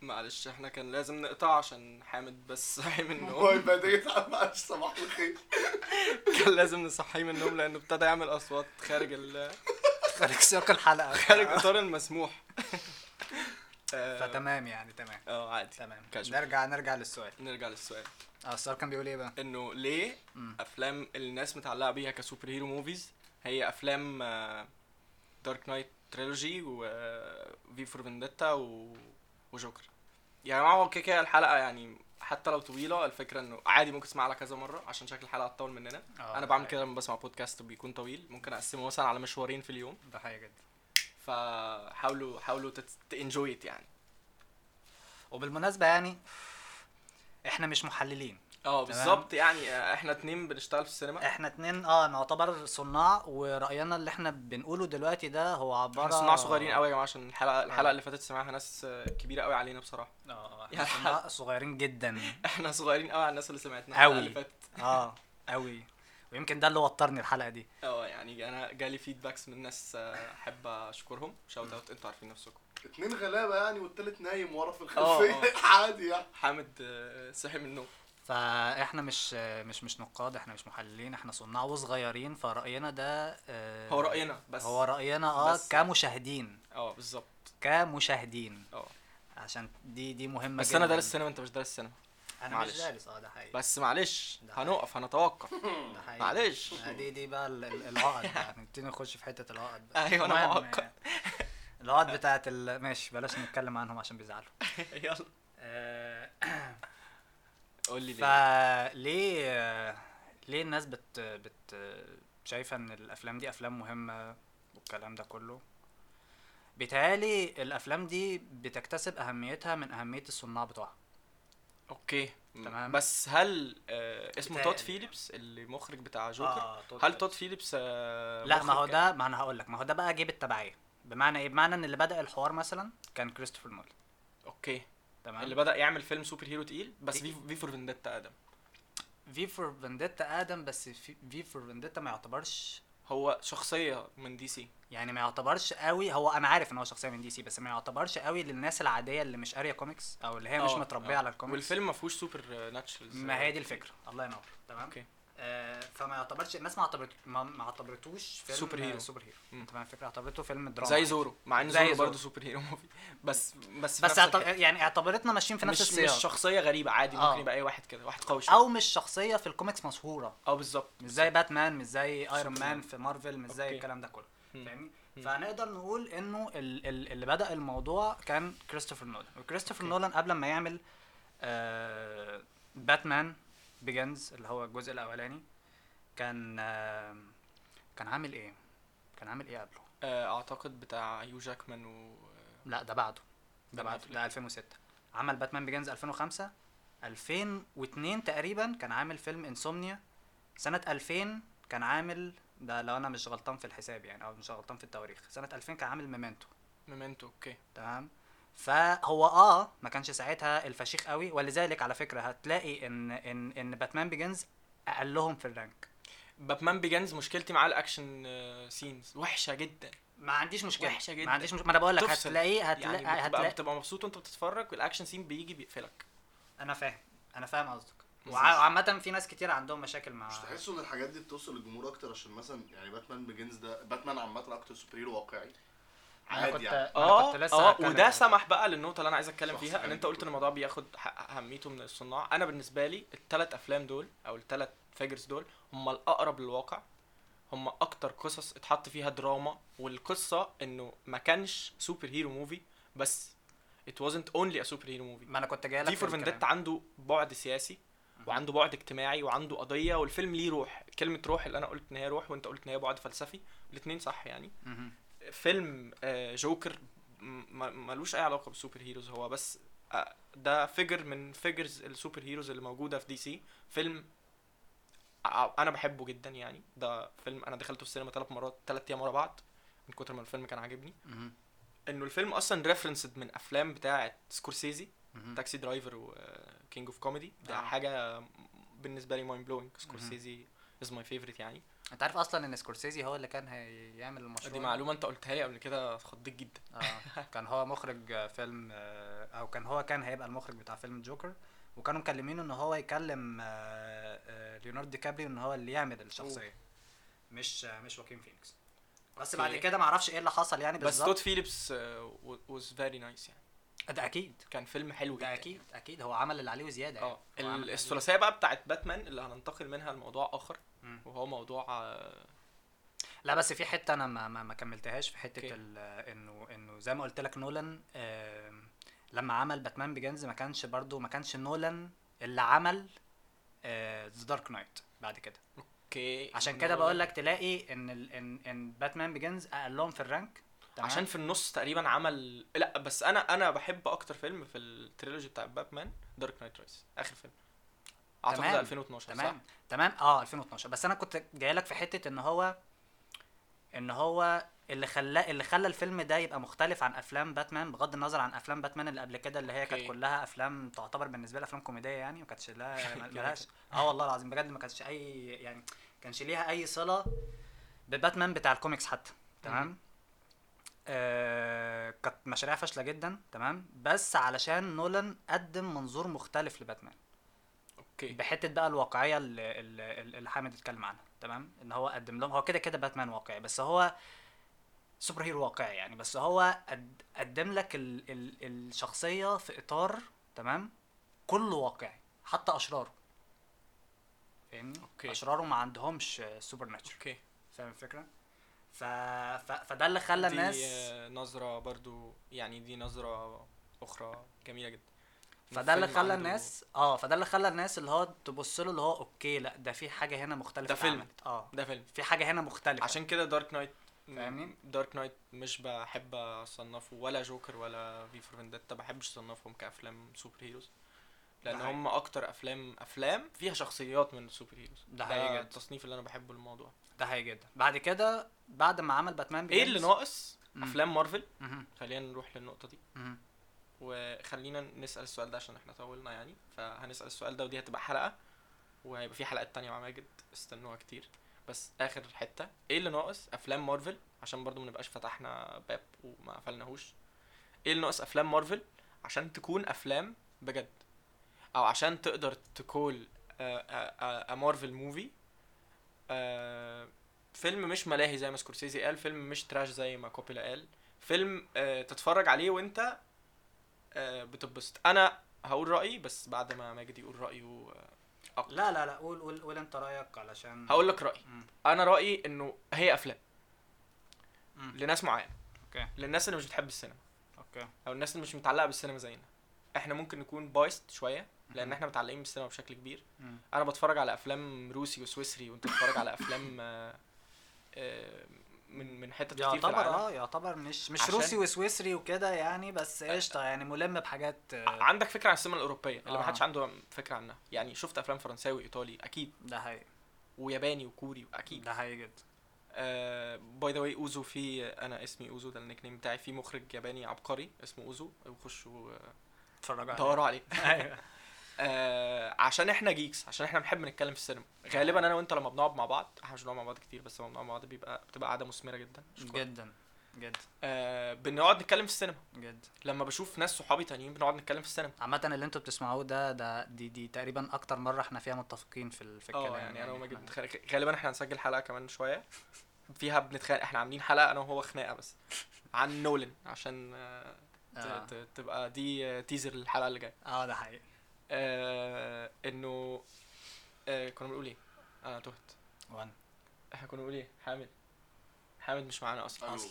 معلش إحنا كان لازم نقطع عشان حامد بس صحي من
هو
النوم
يبقى ده معلش صباح الخير.
كان لازم نصحيه من النوم لأنه ابتدى يعمل أصوات خارج ال...
خارج سياق الحلقة.
خارج إطار المسموح. آه،
فتمام يعني تمام.
آه عادي.
تمام.
كاجوال.
نرجع نرجع للسؤال.
نرجع للسؤال.
آه السؤال كان بيقول إيه بقى؟
إنه ليه
مم.
أفلام الناس متعلقة بيها ك super hero movies هي أفلام دارك نايت trilogy وفي فور فينديتا و... وجوكر يعني ما هو كده كده الحلقة يعني حتى لو طويلة الفكرة إنه عادي ممكن تسمعها كذا مرة عشان شكل الحلقة تطول مننا.
آه،
أنا بعمل
ده
كده لما بسمع بودكاست بيكون طويل. ممكن أقسمه مثلا على مشوارين في اليوم.
ده حقيقي جدا.
فحاولوا حاولوا تenjoy يعني.
وبالمناسبة يعني إحنا مش محللين.
آه بالظبط يعني آه، إحنا اتنين بنشتغل في السينما.
إحنا اتنين آه نعتبر صناع ورأينا اللي إحنا بنقوله دلوقتي ده هو عبارة
إحنا صناع صغيرين قوي يا جماعة عشان الحلقة الحلقة اللي فاتت سمعها ناس آه، كبيرة قوي علينا بصراحة.
آه
يعني
إحنا صناع صغيرين جدا.
إحنا صغيرين قوي على الناس اللي سمعتنا. الحلقة اللي فاتت.
آه قوي ويمكن ده اللي وترني الحلقة دي.
آه يعني أنا جالي feedbacks من ناس آه، أحب أشكرهم. shout out أنتوا عارفين نفسكم.
اتنين غلابة يعني والتالت نايم ورا في الخلفية. عادي يعني.
حامد آه، صحي من النوم.
فاحنا مش مش مش نقاد إحنا مش محللين إحنا صناع وصغيرين فرأينا ده آه،
هو رأينا بس.
هو رأينا آه
بس-
كمشاهدين.
آه بالظبط.
كمشاهدين.
آه.
عشان دي دي مهمة
بس أنا
جداً.
دارس سينما أنت مش دارس سينما.
أنا
معلش.
مش دارس آه ده حقيقي.
بس معلش. هنقف هنتوقف.
ده حقيقي.
معلش.
آه، دي دي بقى ال- ال- العقد. بقى نبتدي نخش في حتة العقد بقى.
أنا
المهم،
معقد.
آه، العقد بتاعت ال... ماشي بلاش نتكلم عنهم عشان بيزعلوا.
يلا.
آه،
قول لي ليه.
فليه ليه الناس بت بت شايفة إن الأفلام دي أفلام مهمة والكلام ده كله؟ بيتهيألي الأفلام دي بتكتسب أهميتها من أهمية الصناع بتوعها.
okay.
تمام.
بس هل آه اسمه تود. فيليبس اللي مخرج بتاع جوكر؟
آه، تود
هل. تود فيليبس آه
لا ما هو ده ما أنا هقول لك ما هو ده بقى جيب التبعية. بمعنى إيه؟ بمعنى إن اللي بدأ الحوار مثلا كان كريستوفر نولان.
okay.
تمام.
اللي بدأ يعمل فيلم super hero تقيل بس
تقيل.
في في فور فينديتا آدم.
في فور فينديتا آدم بس في فور فينديتا ما يعتبرش
هو شخصية من دي سي.
يعني ما يعتبرش قوي هو أنا عارف إن هو شخصية من دي سي بس ما يعتبرش قوي للناس العادية اللي مش قاريه كوميكس أو اللي هي مش
آه،
متربية
آه.
على الكوميكس
والفيلم ما فيهوش supernatural
ما هي دي الفكرة. الله ينور. تمام.
okay.
آه فما يعتبرش الناس ما اعتبرت ما, اعتبرتوش فيلم
super
hero. super
hero.
انت فاهم الفكرة اعتبرته فيلم دراما
زي زورو مع ان زورو. برضه super hero movie بس بس
بس اعتبر. يعني اعتبرتنا ماشيين في نفس
مش
السياق
مش شخصية غريبة عادي ممكن
آه.
يبقى أي واحد كده واحد قوي
أو مش شخصية في الكوميكس مشهورة
آه بالظبط
مش زي باتمان مش زي
Iron.
Man في مارفل مش زي. الكلام ده كله. فاهمني. فنقدر نقول إنه ال- ال- اللي بدأ الموضوع كان كريستوفر نولان وكريستوفر. نولان قبل ما يعمل آه باتمان بيجنز اللي هو الجزء الأولاني كان آه كان عامل إيه؟ كان عامل إيه قبله؟
آه، أعتقد بتاع هيو جاكمان و
لا ده بعده. ده
ده
بعده.
بعده.
ده 2006 عمل باتمان بيجنز 2005 2002 تقريبا كان عامل فيلم انسومنيا سنة 2000 كان عامل ده لو أنا مش غلطان في الحساب يعني أو مش غلطان في التواريخ. سنة 2000 كان عامل ميمنتو
ميمنتو okay.
تمام؟ فهو آه ما كانش ساعتها الفشيخ قوي. ولذلك على فكرة هتلاقي إن إن إن باتمان بيجنز اقلهم في ال rank.
باتمان بيجنز مشكلتي معاه الأكشن سينز وحشة جدا.
ما عنديش مشكلة.
وحشة جدا.
ما عنديش مشكلة. ما أنا بقول لك
تفصل.
هتلاقيه هتلاقي
يعني بتبقى,
هتلاقي.
بتبقى مبسوط وأنت بتتفرج وال action scene بيجي بيقفلك.
أنا فاهم. أنا فاهم قصدك. وعامة في ناس كتير عندهم مشاكل مع
مش تحسوا إن الحاجات دي بتوصل للجمهور أكتر؟ عشان مثلا يعني باتمان بيجنز ده باتمان عامة أكتر super hero واقعي. عادي
كنت-
يعني.
آه
كنت لسه آه
وده
عن-
سمح بقى للنقطة اللي أنا عايز
أتكلم
فيها إن
غريب
أنت قلت إن الموضوع بياخد حق أهميته من الصناع أنا بالنسبة لي الثلاث أفلام دول أو الثلاث figures دول هم الأقرب للواقع. هم أكتر قصص اتحط فيها دراما والقصة إنه ما كانش super hero movie بس it wasn't only a super hero movie.
ما أنا كنت جاي لك
دي فور فينديتا عنده بعد سياسي وعنده بعد اجتماعي وعنده قضية والفيلم ليه روح. كلمة روح اللي أنا قلت إن هي روح وأنت قلت إن هي بعد فلسفي. الاثنين صح يعني. فيلم آه، جوكر ملوش أي علاقة بال super heroes هو بس آه، ده figure من figures ال super heroes اللي موجودة في دي سي فيلم أنا بحبه جدا يعني. ده فيلم أنا دخلته السينما ثلاث مرات ثلاث أيام ورا بعض من كتر ما الفيلم كان عاجبني. إنه الفيلم أصلا referenced من أفلام بتاعة سكورسيزي تاكسي درايفر وكينج اوف كوميدي ده
آه.
حاجة بالنسبة لي mind blowing سكورسيزي is my favorite يعني.
انت عارف أصلا إن سكورسيزي هو اللي كان هيعمل المشروع
دي معلومة أنت قلتها لي قبل كده اتخضيت جدا.
آه. كان هو مخرج فيلم آه، أو كان هو كان هيبقى المخرج بتاع فيلم جوكر. وكانوا مكلمينه إن هو يكلم آه، آه، ليوناردو دي كابريو إن هو اللي يعمل الشخصية. مش آه، مش خواكين فينيكس بس. بعد كده معرفش إيه اللي حصل يعني
بس
بالظبط.
تود فيليبس was very nice يعني.
ده أكيد.
كان فيلم حلو جدا.
ده أكيد أكيد. هو عمل اللي عليه وزيادة
آه.
يعني. اللي عليه.
الثلاثية بقى بتاعت باتمان اللي هننتقل منها لموضوع
آخر.
وهو موضوع آه،
لا بس في حتة أنا ما ما, ما كملتهاش في حتة إنه إنه زي ما قلت لك نولان لما عمل باتمان بيجنز ما كانش برضو ما كانش نولان اللي عمل ذا دارك نايت بعد كده.
okay.
عشان كده بقول لك تلاقي إن ال إن إن باتمان بيجنز أقلهم في ال rank. تمام؟
عشان في النص تقريبا عمل لا بس أنا أنا بحب أكتر فيلم في ال trilogy بتاع باتمان دارك نايت رايز آخر فيلم. أعتقد
تمام.
2012
تمام
صح؟
تمام. آه 2012 بس أنا كنت جاي لك في حتة إن هو إن هو اللي خلاه اللي خلى الفيلم ده يبقى مختلف عن أفلام باتمان بغض النظر عن أفلام باتمان اللي قبل كده اللي هي كانت. كلها أفلام تعتبر بالنسبة لي افلام كوميدية يعني ما كانتش لها ملهاش آه والله العظيم بجد ما كانتش أي يعني كانش ليها أي صلة بباتمان بتاع الكوميكس حتى. تمام؟ آه كانت مشاريع فاشلة جدا. تمام؟ بس علشان نولان قدم منظور مختلف لباتمان.
okay.
بحتة بقى الواقعية اللي, اللي, حامد اتكلم عنها تمام؟ إن هو قدم لهم هو كده كده باتمان واقعي بس هو super hero واقعي يعني بس هو قد- قدم لك ال ال الشخصية في إطار تمام؟ كله واقعي حتى أشراره. فاهمني؟
okay.
أشراره ما عندهمش super nature
okay.
فاهم الفكرة؟ ف... ف... فده اللي خلى
دي
الناس
آه، نظرة برضو يعني دي نظرة أخرى جميلة جدا.
فده اللي خلى الناس آه فده اللي خلى الناس اللي هو تبص له اللي هو okay لا ده في حاجة هنا مختلفة
ده فيلم.
آه
ده فيلم
في حاجة هنا مختلفة
عشان كده دارك نايت
فاهمني؟
Dark Knight مش بحب أصنفه ولا جوكر ولا V for Vendetta بحبش أصنفهم كأفلام super heroes لأن
ده.
هم أكتر افلام أفلام فيها شخصيات من السوبر هيروز
ده جدا.
التصنيف اللي أنا بحبه الموضوع
ده حقيقي جدا بعد كده بعد ما عمل باتمان
إيه اللي ناقص
مم.
أفلام مارفل. خلينا نروح للنقطة دي
مهم.
وخلينا نسأل السؤال ده عشان إحنا طولنا يعني. فهنسأل السؤال ده ودي هتبقى حلقة وهيبقى في حلقات تانية مع ماجد استنوها كتير. بس آخر حتة إيه اللي ناقص أفلام مارفل؟ عشان برضو ما نبقاش فتحنا باب وما قفلناهوش. إيه اللي ناقص أفلام مارفل عشان تكون أفلام بجد؟ أو عشان تقدر ت call a Marvel movie فيلم مش ملاهي زي ما سكورسيزي قال فيلم مش trash زي ما كوبولا قال. فيلم آه، تتفرج عليه وانت آه، بتتبسط أنا هقول رأيي بس بعد ما ماجد يقول رأيه آه، أكتر.
لا لا لا قول قول قول أنت رأيك علشان
هقول لك
رأيي.
أنا رأيي إنه هي
أفلام.
لناس معينة.
okay.
للناس اللي مش بتحب السينما.
okay.
أو الناس اللي مش متعلقة بالسينما زينا. إحنا ممكن نكون biased شوية لأن إحنا متعلقين بالسينما بشكل كبير. أنا بتفرج على أفلام روسي وسويسري وأنت بتتفرج على أفلام آه، آه، من من حتت كتير في
يعتبر
العالم.
آه يعتبر مش مش روسي وسويسري وكده يعني بس قشطة يعني ملم بحاجات آه،
عندك فكرة عن السينما الأوروبية اللي ما
آه.
حدش عنده فكرة عنها. يعني شفت أفلام فرنساوي إيطالي؟ أكيد.
ده حقيقي.
وياباني وكوري؟ أكيد.
ده حقيقي جدا.
by the way أوزو في أنا اسمي أوزو ده ال nickname بتاعي. في مخرج ياباني عبقري اسمه أوزو. وخشوا آه،
اتفرجوا عليه.
دوروا عليه.
أيوه.
آه عشان إحنا geeks عشان إحنا بنحب نتكلم في السينما. غالبا أنا وأنت لما بنقعد مع بعض إحنا مش بنقعد مع بعض كتير بس لما بنقعد مع بعض بيبقى بتبقى قعده مثمرة جدا. شكرا.
جدا جدا.
آه بنقعد نتكلم في السينما.
جدا.
لما بشوف ناس صحابي تانيين بنقعد نتكلم في السينما.
عامة اللي أنتوا بتسمعوه ده ده دي دي تقريبا أكتر مرة إحنا فيها متفقين في ال- في الكلام.
آه يعني أنا وماجد
احنا-
بنتخانق. غالبا إحنا هنسجل حلقة كمان شوية. فيها بنتخانق إحنا عاملين حلقة أنا وهو خناقة بس. عن نولن عشان آه ت- تبقى دي آه، تيزر للحلقة اللي جاية.
آه ده حقيقي.
آه إنه آه كنا بنقول إيه؟ أنا تهت
وأنا.
إحنا كنا بنقول إيه؟ حامد. حامد مش معانا
أصلا.
أصلا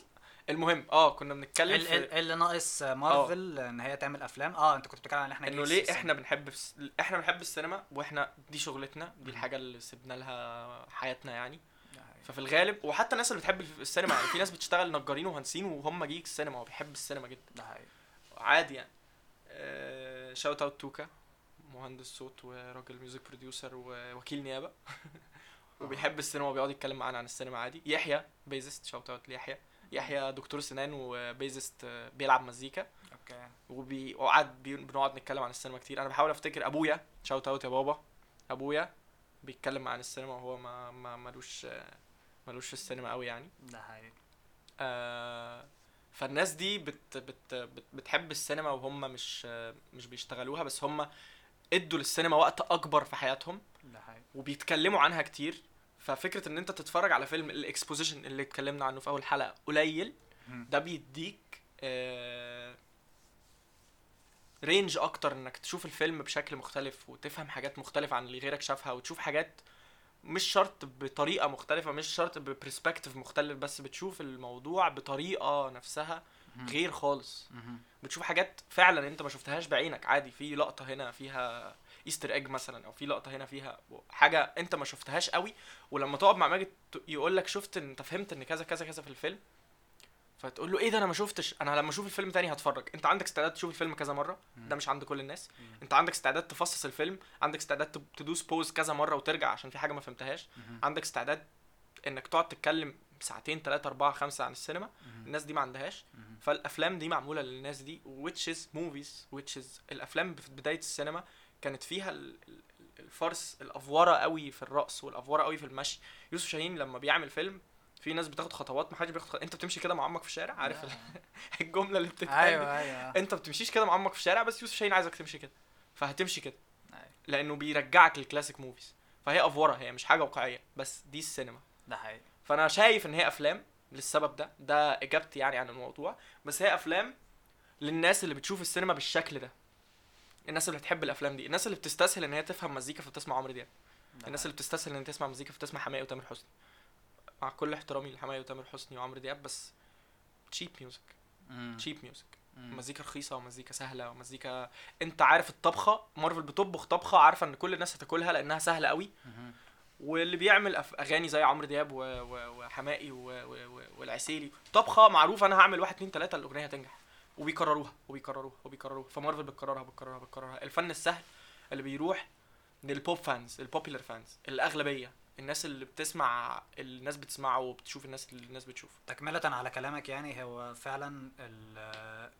المهم آه كنا بنتكلم
ال- ال-
في
اللي ناقص مارفل إن هي تعمل أفلام. آه أنت كنت بتتكلم عن ان
إحنا
إنه
ليه. إحنا بنحب الس- إحنا بنحب السينما وإحنا دي شغلتنا دي. الحاجة اللي سيبنا لها حياتنا يعني.
ده حقيقي.
ففي الغالب وحتى الناس اللي بتحب السينما يعني في ناس بتشتغل نجارين ومهندسين وهم geek السينما وبيحب السينما جدا.
ده حقيقي.
عادي يعني. shout out توكا. مهندس صوت وراجل music producer ووكيل نيابة. وبيحب السينما وبيقعد يتكلم معانا عن السينما عادي. يحيى bassist shout out ليحيى. يحيى دكتور سنان و bassist بيلعب مزيكا.
okay.
وبي- وقعد. بنقعد نتكلم عن السينما كتير. أنا بحاول أفتكر أبويا. shout out يا بابا. أبويا بيتكلم عن السينما وهو ما ما ملوش ملوش في السينما قوي يعني.
ده حقيقي.
آه، فالناس دي بت بت بت بتحب السينما وهم مش مش بيشتغلوها. بس هم ادوا للسينما وقت أكبر في حياتهم وبيتكلموا عنها كتير ففكرة إن أنت تتفرج على فيلم ال exposition اللي اتكلمنا عنه في أول حلقة قليل. ده بيديك آه range أكتر إنك تشوف الفيلم بشكل مختلف وتفهم حاجات مختلفة عن اللي غيرك شافها وتشوف حاجات مش شرط بطريقة مختلفة مش شرط ب perspective مختلف بس بتشوف الموضوع بطريقة نفسها. غير خالص. بتشوف حاجات فعلا انت ما شفتهاش بعينك. عادي في لقطة هنا فيها Easter egg مثلا أو في لقطة هنا فيها حاجة انت ما شفتهاش قوي. ولما تقعد مع ماجد يقول لك شفت إن انت فهمت إن كذا كذا كذا في الفيلم؟ فتقول له إيه ده أنا ما شفتش. أنا لما أشوف الفيلم تاني هتفرج. أنت عندك استعداد تشوف الفيلم كذا
مرة.
ده مش عند كل الناس. أنت عندك استعداد تفصص الفيلم. عندك استعداد تدوس بوز كذا مرة وترجع عشان في حاجة ما فهمتهاش. عندك استعداد إنك تقعد تتكلم ساعتين ثلاثة أربعة خمسة عن السينما. الناس دي ما عندهاش
مهم.
فالأفلام دي معمولة للناس دي which is movies which is الأفلام في بداية السينما كانت فيها ال- ال- الفرس الأفورة قوي في الرقص والأفورة قوي في المشي يوسف شاهين لما بيعمل فيلم في ناس بتاخد خطوات ما حدش بياخد خطوات. أنت بتمشي كده مع عمك في الشارع عارف ال- الجملة اللي بتتقال؟
أيوه أيوه
أنت بتمشيش كده مع عمك في الشارع بس يوسف شاهين عايزك تمشي كده فهتمشي كده
أيوة.
لأنه بيرجعك لل classic movies فهي أفورة هي مش حاجة واقعية بس دي السينما
ده حقيقي
فأنا شايف إن هي أفلام للسبب ده ده إجابتي يعني عن الموضوع بس هي أفلام للناس اللي بتشوف السينما بالشكل ده الناس اللي بتحب الأفلام دي الناس اللي بتستسهل إن هي تفهم مزيكا فبتسمع عمرو دياب الناس. اللي بتستسهل إن هي تسمع مزيكا فبتسمع حماقي وتامر حسني مع كل احترامي لحماقي وتامر حسني وعمرو دياب بس
cheap
music. cheap
music.
مزيكا رخيصة ومزيكا سهلة ومزيكا أنت عارف الطبخة مارفل بتطبخ طبخة عارفة إن كل الناس هتاكلها لأنها سهلة قوي. واللي بيعمل أغاني زي عمرو دياب وحماقي والعسيلي. طبخة معروفة أنا هعمل واحد اتنين تلاتة الأغنية هتنجح. وبيكرروها وبيكرروها وبيكرروها. فمارفل بتكررها بتكررها بتكررها. الفن السهل اللي بيروح لل pop fans ال popular fans الأغلبية. الناس اللي بتسمع الناس بتسمعه وبتشوف الناس اللي الناس بتشوفه.
تكملة على كلامك يعني هو فعلا ال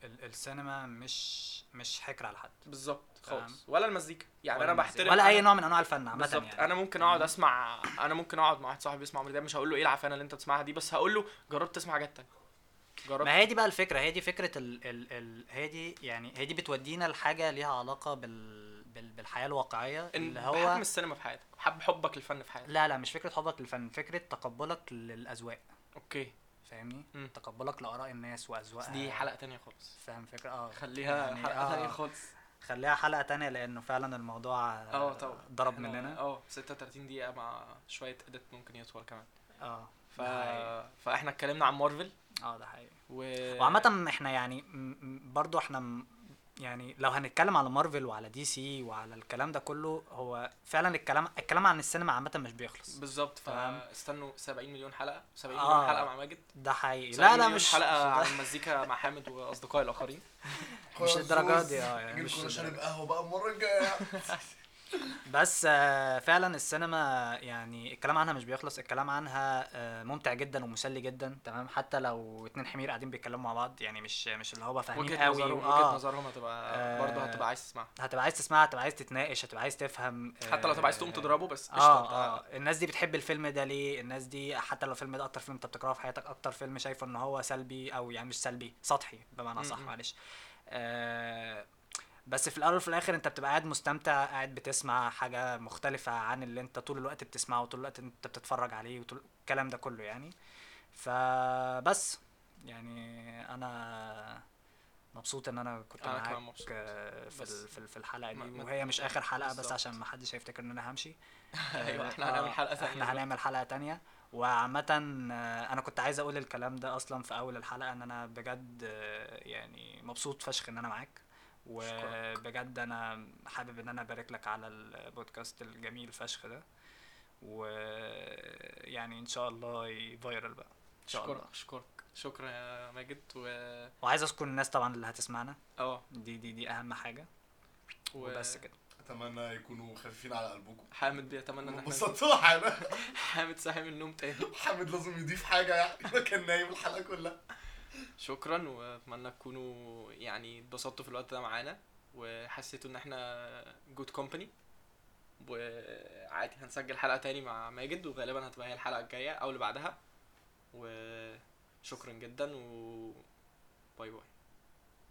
ال السينما مش مش حكر على حد.
بالظبط. خالص. ولا المزيكا. يعني
ولا أنا.
بحترم
ولا
أي
نوع من أنواع الفن
بالظبط.
يعني.
أنا ممكن أقعد أسمع أنا ممكن أقعد مع واحد صاحبي بيسمع عمرو دياب مش هقول له إيه العفانه اللي أنت بتسمعها دي بس هقول له جربت تسمع حاجات تانية. جربت.
ما هي دي بقى الفكرة. هي دي فكرة ال ال ال هي دي يعني هي دي بتودينا لحاجة ليها علاقة بال بال بالحياة الواقعية
إن
اللي هو
السينما في حياتك حب حبك للفن في حياتك.
لا لا مش فكرة حبك للفن فكرة تقبلك للأذواق.
أوكي.
فاهمني. تقبلك لآراء الناس
بس
وأذواقها
دي حلقة تانية خالص.
فاهم فكرة؟ آه.
خليها
يعني
حلقة
آه.
تانية خالص.
خليها حلقة تانية لأنه فعلا الموضوع
آه طبعا
ضرب مننا.
آه 36 دقيقة مع شوية اديت ممكن يطول كمان.
آه.
ف... فإحنا اتكلمنا عن مارفل
آه ده حقيقي.
و...
وعامة إحنا يعني برضو إحنا يعني لو هنتكلم على مارفل وعلى دي سي وعلى الكلام ده كله هو فعلا الكلام الكلام عن السينما عامة مش بيخلص
بالظبط. فاستنوا 70 مليون حلقة 70
آه.
مليون حلقة مع ماجد
ده حقيقي
70
لا لا
مليون
مش
حلقة عن المزيكا مع حامد واصدقائي الآخرين
مش للدرجات دي آه يعني مش
شارب. قهوة بقى المرة الجاية
بس آه، فعلا السينما يعني الكلام عنها مش بيخلص الكلام عنها آه، ممتع جدا ومسلي جدا تمام حتى لو اتنين حمير قاعدين بيتكلموا مع بعض يعني مش مش اللي هو فاهمين
وجهة
قوي
نظرهم
آه،
وجهة نظرهم هتبقى
آه.
برضه هتبقى عايز تسمعها
هتبقى عايز تسمعها هتبقى عايز تتناقش هتبقى عايز تفهم
حتى لو تبقى عايز تقوم
آه،
تضربه بس
آه
انت
آه الناس دي بتحب الفيلم ده ليه الناس دي حتى لو الفيلم ده أكتر فيلم أنت بتكرهه في حياتك أكتر فيلم شايفه إن هو سلبي أو يعني مش سلبي سطحي بمعنى صح. معلش آه بس في الأول وفي الآخر أنت بتبقى قاعد مستمتع قاعد بتسمع حاجة مختلفة عن اللي أنت طول الوقت بتسمعه وطول الوقت أنت بتتفرج عليه وطول الكلام ده كله يعني. فبس يعني أنا مبسوط إن أنا كنت
أنا
معاك
مبسوط.
آه، في في ال- في الحلقة دي. وهي مش آخر حلقة بس. عشان ما حدش هيفتكر إن أنا همشي.
أيوه إحنا
آه،
هنعمل حلقة ثانية
إحنا هنعمل حلقة تانية. وعامة آه، أنا كنت عايز أقول الكلام ده أصلا في أول الحلقة إن أنا بجد آه، يعني مبسوط فشخ إن أنا معاك. وبجد أنا حابب إن أنا أبارك لك على البودكاست الجميل فشخ ده. ويعني إن شاء الله يفايرل بقى. إن شاء الله.
اشكرك شكرا يا ماجد. و
وعايز اشكر الناس طبعا اللي هتسمعنا.
آه.
دي دي دي أهم حاجة. وبس كده.
أتمنى يكونوا خفيفين على قلبكم.
حامد بيتمنى إن
إحنا حاجة
حامد صاحي من النوم تاني.
حامد لازم يضيف حاجة يعني. كان نايم الحلقة كلها.
شكرا وأتمنى تكونوا يعني اتبسطتوا في الوقت ده معانا وحسيتوا إن إحنا good company وعادي هنسجل حلقة تاني مع ماجد وغالبا هتبقى هي الحلقة الجاية أو اللي بعدها. وشكرا جدا و bye bye